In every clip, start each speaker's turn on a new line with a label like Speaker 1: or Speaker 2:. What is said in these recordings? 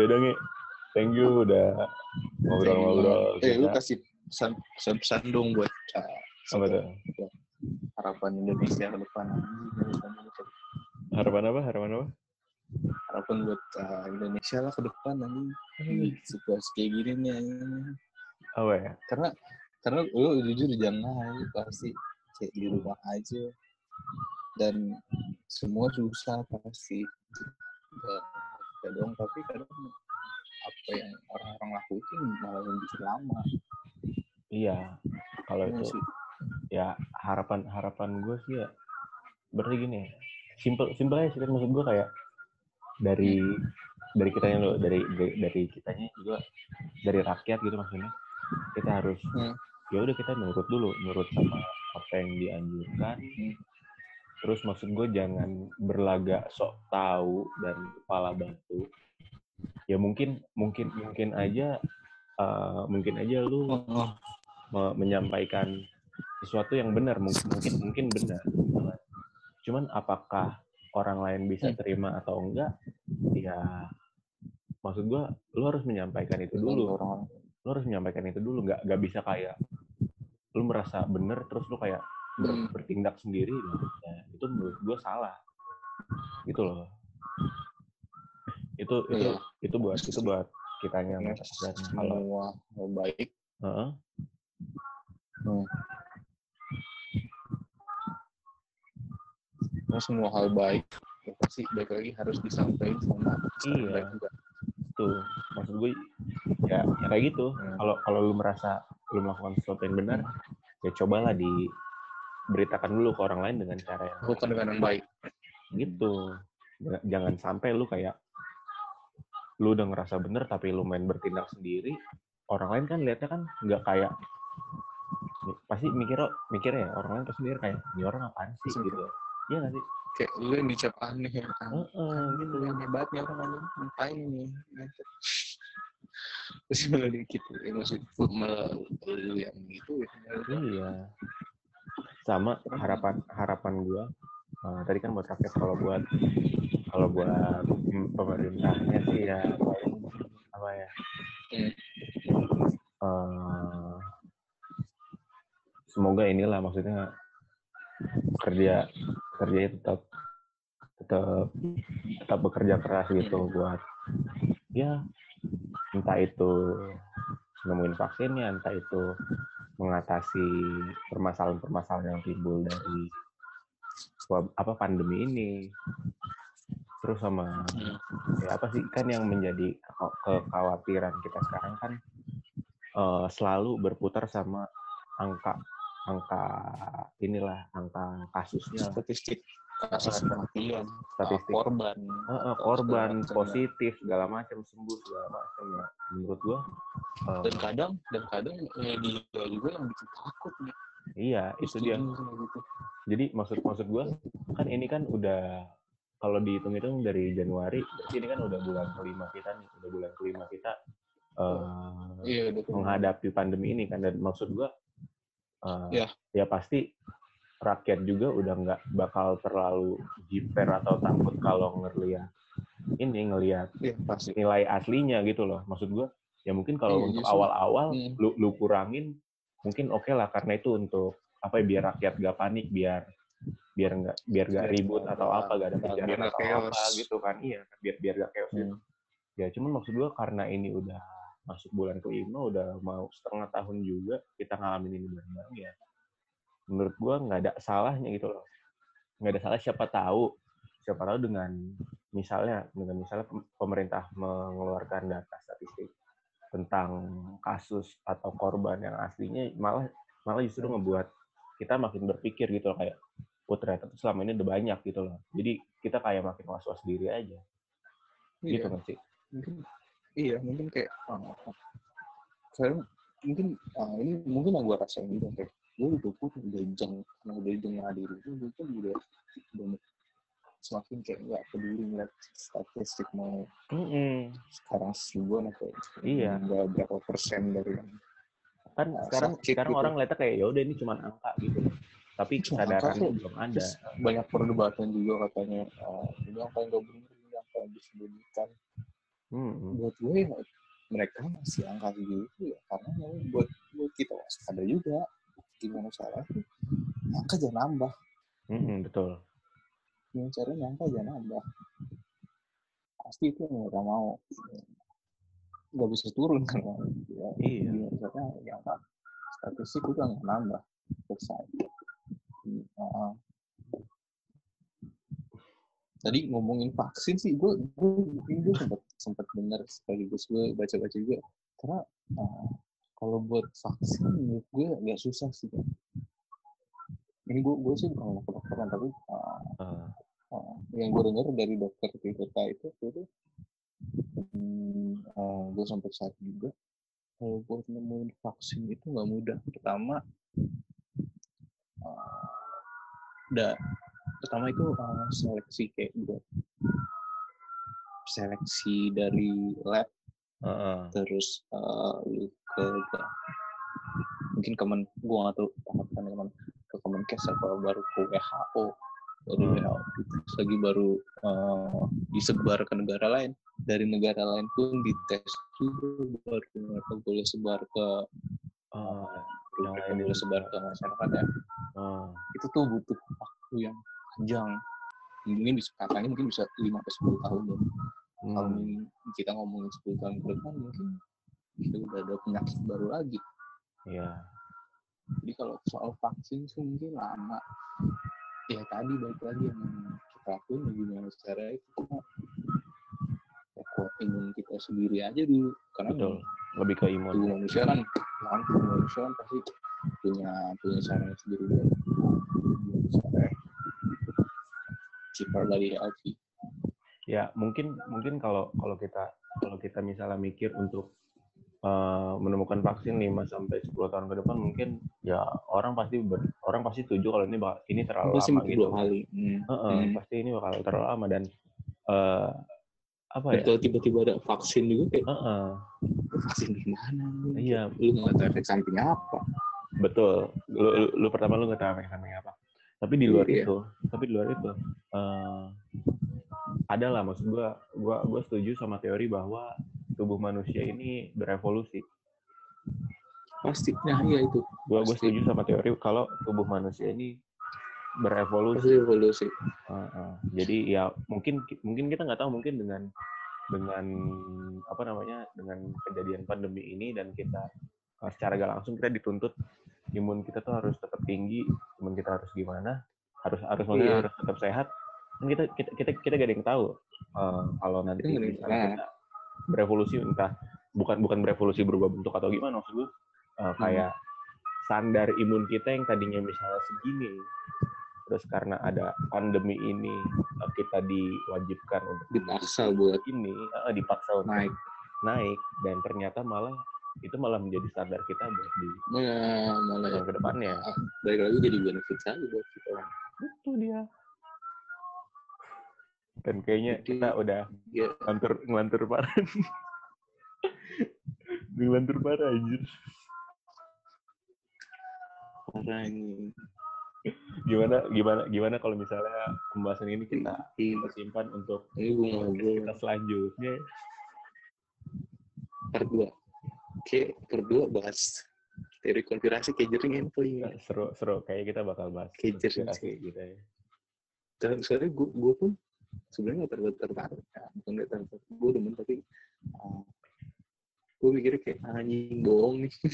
Speaker 1: ya udah nih thank you udah ngobrol-ngobrol.
Speaker 2: Eh, lu kasih pesan, pesan, pesan dong buat uh,
Speaker 1: apa tuh?
Speaker 2: Harapan Indonesia ke depan.
Speaker 1: harapan apa? Harapan apa?
Speaker 2: Harapan buat uh, Indonesia lah ke depan nanti situasi kayak gini nih.
Speaker 1: apa ya?
Speaker 2: Karena karena lu jujur jangan pasti kayak di rumah aja. Dan semua susah pasti. Dan, ya dong, tapi kadang apa yang orang-orang lakuin malah lebih lama.
Speaker 1: iya kalau
Speaker 2: Iya
Speaker 1: itu
Speaker 2: sih.
Speaker 1: ya harapan harapan gue sih ya berarti gini simple simple aja sih maksud gue kayak dari dari kitanya lo dari dari, dari kitanya juga dari rakyat gitu maksudnya kita harus
Speaker 2: Hmm.
Speaker 1: ya udah kita nurut dulu nurut sama apa yang dianjurkan
Speaker 2: Hmm.
Speaker 1: Terus maksud gue jangan berlagak sok tahu dan kepala batu. Ya mungkin mungkin mungkin aja eh, mungkin aja lu
Speaker 2: Oh,
Speaker 1: me- menyampaikan sesuatu yang benar. Mungkin mungkin mungkin benar. Cuman apakah orang lain bisa
Speaker 2: Hmm.
Speaker 1: terima atau enggak? Ya maksud gua lu harus menyampaikan itu dulu.
Speaker 2: Orang
Speaker 1: lu harus menyampaikan itu dulu. Nggak nggak bisa kayak lu merasa benar terus lu kayak ber-
Speaker 2: Hmm.
Speaker 1: bertindak sendiri itu menurut gua salah gitu loh itu itu
Speaker 2: Iya.
Speaker 1: itu buat itu buat kitanya
Speaker 2: Ya,
Speaker 1: dan kalau
Speaker 2: semua hal baik
Speaker 1: Heeh.
Speaker 2: Terus semua hal baik ya pasti baik lagi harus disampaikan sama
Speaker 1: Iya.
Speaker 2: baik
Speaker 1: tuh maksud gue ya, ya kayak gitu
Speaker 2: Hmm.
Speaker 1: kalau kalau lu merasa lu melakukan sesuatu yang benar ya cobalah diberitakan dulu ke orang lain dengan cara yang
Speaker 2: Lakukan dengan yang baik.
Speaker 1: gitu Jangan- sampai lu kayak lu udah ngerasa bener tapi lu main bertindak sendiri orang lain kan lihatnya kan nggak kayak pasti mikir mikirnya ya orang lain pasti mikir kayak ini orang apaan sih
Speaker 2: Pasti
Speaker 1: gitu iya nggak sih
Speaker 2: Kayak lu yang dicap aneh ya kan.
Speaker 1: Heeh, gitu
Speaker 2: Lu yang hebatnya orang aneh ngapain nih? Terus malah dikit ya maksud malah lu yang gitu ya.
Speaker 1: Iya. Sama harapan harapan gua eh, tadi kan buat rakyat kalau buat kalau buat pemerintahnya sih ya apa ya? Eh, semoga inilah maksudnya kerja kerjanya tetap tetap tetap bekerja keras gitu buat ya entah itu nemuin vaksinnya entah itu mengatasi permasalahan-permasalahan yang timbul dari apa pandemi ini terus sama
Speaker 2: Hmm.
Speaker 1: ya apa sih kan yang menjadi ke- kekhawatiran kita sekarang kan eh, selalu berputar sama angka angka inilah angka kasusnya.
Speaker 2: Statistik kasus kematian,
Speaker 1: statistik
Speaker 2: korban.
Speaker 1: Heeh, korban
Speaker 2: segala macam,
Speaker 1: positif segala macam sembuh segala macam ya menurut gua eh,
Speaker 2: Dan kadang dan kadang media juga yang bikin takut nih.
Speaker 1: iya itu dia
Speaker 2: gitu.
Speaker 1: jadi maksud maksud gua kan ini kan udah kalau dihitung-hitung dari Januari ini kan udah bulan kelima kita nih udah bulan kelima kita eh,
Speaker 2: Iya,
Speaker 1: menghadapi pandemi ini kan dan maksud gua eh,
Speaker 2: Ya.
Speaker 1: ya pasti rakyat juga udah nggak bakal terlalu jiper atau takut kalau ngelihat ini ngelihat
Speaker 2: pasti.
Speaker 1: nilai aslinya gitu loh maksud gua ya mungkin kalau
Speaker 2: Iya,
Speaker 1: untuk awal-awal
Speaker 2: Hmm.
Speaker 1: lu, lu kurangin mungkin oke lah karena itu untuk apa ya biar rakyat gak panik biar biar nggak biar gak
Speaker 2: Biar
Speaker 1: ribut
Speaker 2: nggak-
Speaker 1: atau apa gak ada
Speaker 2: biar nggak
Speaker 1: atau
Speaker 2: chaos.
Speaker 1: apa gitu kan iya biar biar gak chaos gitu.
Speaker 2: Hmm.
Speaker 1: ya cuman maksud gua karena ini udah masuk bulan kelima udah mau setengah tahun juga kita ngalamin ini bareng-bareng ya menurut gua nggak ada salahnya gitu loh nggak ada salah siapa tahu siapa tahu dengan misalnya dengan misalnya pem- pemerintah mengeluarkan data statistik tentang kasus atau korban yang aslinya malah malah justru ngebuat kita makin berpikir gitu loh kayak oh ternyata tuh selama ini udah banyak gitu loh. Jadi kita kayak makin was was diri aja. Gitu
Speaker 2: Iya.
Speaker 1: kan sih?
Speaker 2: Mungkin iya mungkin kayak ah, saya mungkin ah, ini mungkin yang gue rasain juga kayak gue udah pun udah jeng udah jeng diri itu gue udah udah semakin kayak nggak peduli ngeliat statistik mau
Speaker 1: Mm-mm.
Speaker 2: sekarang seribuan atau
Speaker 1: Iya.
Speaker 2: nggak berapa persen dari yang
Speaker 1: kan
Speaker 2: Nah,
Speaker 1: sekarang
Speaker 2: sakit
Speaker 1: sekarang
Speaker 2: gitu.
Speaker 1: orang lihatnya kayak ya udah ini cuma angka gitu tapi kesadaran belum ada
Speaker 2: banyak perdebatan juga katanya ah, ini apa yang nggak benar ini apa yang disembunyikan
Speaker 1: Hmm.
Speaker 2: buat gue ya, mereka masih angka segitu ya karena buat buat kita waspada juga gimana caranya angka jangan nambah
Speaker 1: Hmm, betul.
Speaker 2: Gimana caranya angka jangan nambah pasti itu yang mereka mau. Nggak bisa turun kan ya,
Speaker 1: Iya.
Speaker 2: gimana caranya ya angka statistik udah nggak nambah. Hmm, uh, tadi ngomongin vaksin sih gue gue gue sempat sempat dengar sekaligus gue baca-baca juga. Karena uh, kalau buat vaksin menurut gue agak susah sih kan ini gue gue sih bukan kedokteran tapi yang gue dengar dari dokter TPK itu itu hmm, uh, gue sampai saat juga kalau buat nemuin vaksin itu nggak mudah. Pertama uh, udah pertama itu uh, seleksi kayak buat seleksi dari lab
Speaker 1: ah, ah.
Speaker 2: terus uh, lu ke, ke mungkin kemen gua nggak tahu tahapan kemen ke Kemenkes apa baru ke WHO
Speaker 1: Hmm.
Speaker 2: WHO terus lagi baru uh, disebar ke negara lain dari negara lain pun dites juga baru mereka boleh sebar ke
Speaker 1: yang
Speaker 2: mereka
Speaker 1: lain
Speaker 2: boleh sebar ke masyarakat ya
Speaker 1: ah.
Speaker 2: itu tuh butuh waktu yang panjang mungkin bisa katanya mungkin bisa 5 sampai 10 tahun ya. Kalau
Speaker 1: Hmm.
Speaker 2: ini kita ngomongin 10 tahun ke depan mungkin kita udah ada penyakit baru lagi.
Speaker 1: Iya.
Speaker 2: Jadi kalau soal vaksin sih mungkin lama. Ya tadi balik lagi yang kita lakuin ya gimana cara itu kita ya, kuat imun kita sendiri aja dulu. Karena
Speaker 1: Betul. Lebih ke imun.
Speaker 2: tubuh manusia kan kan tubuh manusia kan pasti punya punya cara sendiri cara cheaper dari healthy.
Speaker 1: Ya, mungkin mungkin kalau kalau kita kalau kita misalnya mikir untuk eh, menemukan vaksin 5 sampai 10 tahun ke depan mungkin ya orang pasti ber- orang pasti setuju kalau ini bak- ini terlalu
Speaker 2: Pasti
Speaker 1: lama gitu.
Speaker 2: kali. Hmm.
Speaker 1: Heeh,
Speaker 2: Hmm.
Speaker 1: pasti ini bakal terlalu lama dan eh, apa
Speaker 2: Dan
Speaker 1: ya?
Speaker 2: kalau tiba-tiba ada vaksin juga kayak
Speaker 1: Heeh,
Speaker 2: vaksin gimana?
Speaker 1: iya,
Speaker 2: Lu nggak tahu efek sampingnya apa?
Speaker 1: betul. Lu, lu, lu pertama lu nggak tahu efek sampingnya apa. Tapi di luar
Speaker 2: Iya.
Speaker 1: itu, tapi di luar itu eh, ada lah maksud gua, gua gua setuju sama teori bahwa tubuh manusia ini berevolusi.
Speaker 2: Pasti. Nah iya itu.
Speaker 1: Gua
Speaker 2: Pasti.
Speaker 1: setuju sama teori kalau tubuh manusia ini berevolusi.
Speaker 2: Pasti evolusi.
Speaker 1: Heeh. Jadi ya mungkin mungkin kita nggak tahu mungkin dengan dengan apa namanya dengan kejadian pandemi ini dan kita eh, secara gak langsung kita dituntut imun kita tuh harus tetap tinggi, imun kita harus gimana, harus harus
Speaker 2: Iya.
Speaker 1: harus tetap sehat. Kan kita kita kita kita gak ada yang tahu eh, kalau nanti
Speaker 2: Kita
Speaker 1: kita berevolusi entah bukan bukan berevolusi berubah bentuk atau gimana maksud gue eh, kayak standar imun kita yang tadinya misalnya segini terus karena ada pandemi ini eh, kita diwajibkan untuk
Speaker 2: Dipaksa buat
Speaker 1: ini eh, dipaksa untuk
Speaker 2: naik.
Speaker 1: naik dan ternyata malah itu malah menjadi standar kita buat di
Speaker 2: malah
Speaker 1: tahun ke depannya
Speaker 2: balik lagi jadi benefit saja buat kita.
Speaker 1: itu dia dan kayaknya
Speaker 2: Jadi-
Speaker 1: kita udah
Speaker 2: Ya,
Speaker 1: ngelantur ngelantur parah ngelantur parah anjir
Speaker 2: parah ini.
Speaker 1: gimana gimana gimana kalau misalnya pembahasan ini kita kita simpan untuk
Speaker 2: ini
Speaker 1: kita selanjutnya
Speaker 2: part 2. Oke, part 2 bahas teori konspirasi kayak jering enak kali ya.
Speaker 1: seru seru kayak kita bakal bahas konspirasi
Speaker 2: sih.
Speaker 1: gitu ya
Speaker 2: Dan soalnya gue, gue pun sebenarnya nggak terlalu tertarik. Ya. Bukan nggak tertarik. Gue demen tapi uh, gue mikirnya kayak anjing bohong nih.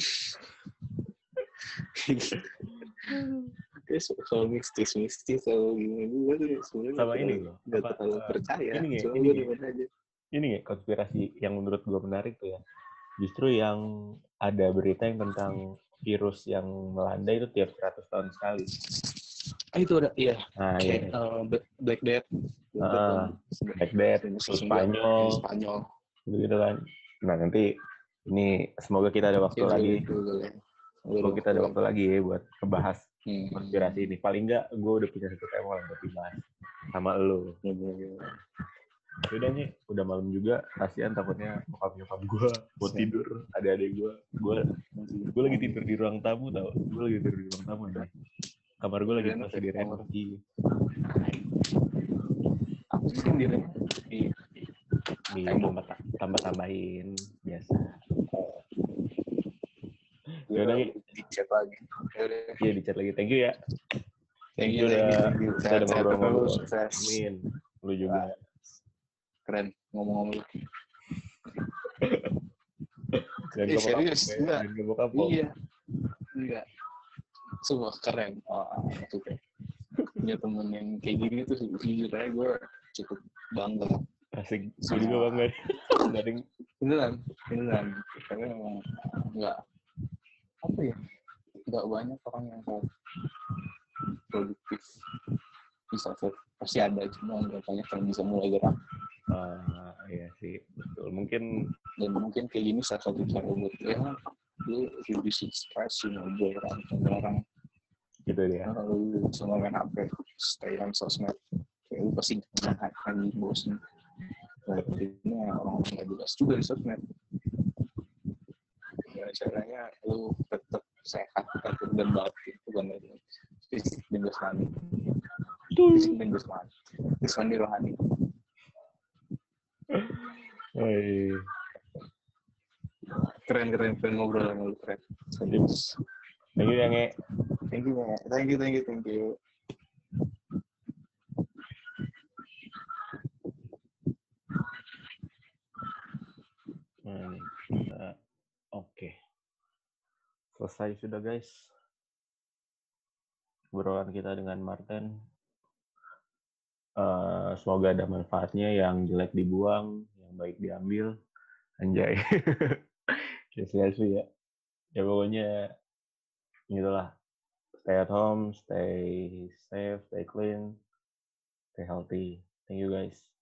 Speaker 2: Kayak so- soal mistis mistis atau gimana gue tuh sebenarnya
Speaker 1: sama
Speaker 2: nggak
Speaker 1: ini
Speaker 2: terlalu-
Speaker 1: loh
Speaker 2: nggak terlalu
Speaker 1: eh,
Speaker 2: percaya.
Speaker 1: ini nggak,
Speaker 2: Cuma
Speaker 1: ini
Speaker 2: gue
Speaker 1: nggak.
Speaker 2: demen aja.
Speaker 1: ini ya konspirasi yang menurut gue menarik tuh ya justru yang ada berita yang tentang virus yang melanda itu tiap 100 tahun sekali
Speaker 2: Ah itu ada, iya.
Speaker 1: nah
Speaker 2: Kayak
Speaker 1: ya
Speaker 2: uh, Black- Black Death. Black Death kan.
Speaker 1: Black Death,
Speaker 2: Film
Speaker 1: terus
Speaker 2: Spanyol.
Speaker 1: Spanyol,
Speaker 2: Spanyol.
Speaker 1: gitu kan nah nanti ini semoga kita ada waktu lagi
Speaker 2: itu, itu.
Speaker 1: semoga kita ada waktu lagi ya buat ngebahas
Speaker 2: Hmm.
Speaker 1: konspirasi ini paling enggak gue udah punya satu tema lah buat dibahas sama lo
Speaker 2: Bener-bener.
Speaker 1: udah nih udah malam juga kasihan takutnya bokap nyokap gue mau tidur ada adik gue gue gue lagi tidur di ruang tamu tau gue lagi tidur di ruang tamu kamar gue lagi masih di renov Iya.
Speaker 2: Aku sih di Iya.
Speaker 1: Iya, tambah tambah tambahin biasa. Ya udah,
Speaker 2: di chat lagi. Ya.
Speaker 1: Iya di chat lagi. Thank you ya.
Speaker 2: Thank
Speaker 1: you
Speaker 2: you,
Speaker 1: udah-. Kita udah ngobrol-ngobrol.
Speaker 2: sukses.
Speaker 1: Amin. Lu juga.
Speaker 2: Keren ngomong-ngomong.
Speaker 1: Jangan
Speaker 2: Eh, serius,
Speaker 1: ya.
Speaker 2: enggak. Iya. Enggak. Semua keren. Oh, itu kayak punya temen yang kayak gini tuh jujur aja gue cukup bangga.
Speaker 1: Asik. Gue juga bangga. Gak ada yang
Speaker 2: Beneran, beneran. Karena memang enggak apa ya? Enggak banyak orang yang mau produktif bisa pasti ada cuma enggak banyak yang bisa mulai gerak
Speaker 1: Ah, iya sih, betul. Mungkin
Speaker 2: dan mungkin kayak gini salah satu cara buat ya lu reducing stress you know orang sama orang
Speaker 1: gitu dia.
Speaker 2: Lu cuma main HP, stay on sosmed, kayak lu pasti jangan lagi bosan. Nah, ini orang-orang nggak jelas juga di sosmed. Gimana caranya lu tetap sehat, tetap dan batin, itu kan fisik dan jasmani. Fisik dan jasmani. Jasmani rohani.
Speaker 1: Hei.
Speaker 2: Keren, keren, keren ngobrol sama lu, keren. Serius.
Speaker 1: Thank you, Yange.
Speaker 2: Thank you, Nek. thank you, thank you, thank you.
Speaker 1: Ini kita- Oke. Selesai sudah, guys. Obrolan kita dengan Martin. Eh, semoga ada manfaatnya. Yang jelek dibuang, yang baik diambil. Anjay. Kayak ya. Ya pokoknya gitulah. Stay at home, stay safe, stay clean, stay healthy. Thank you guys.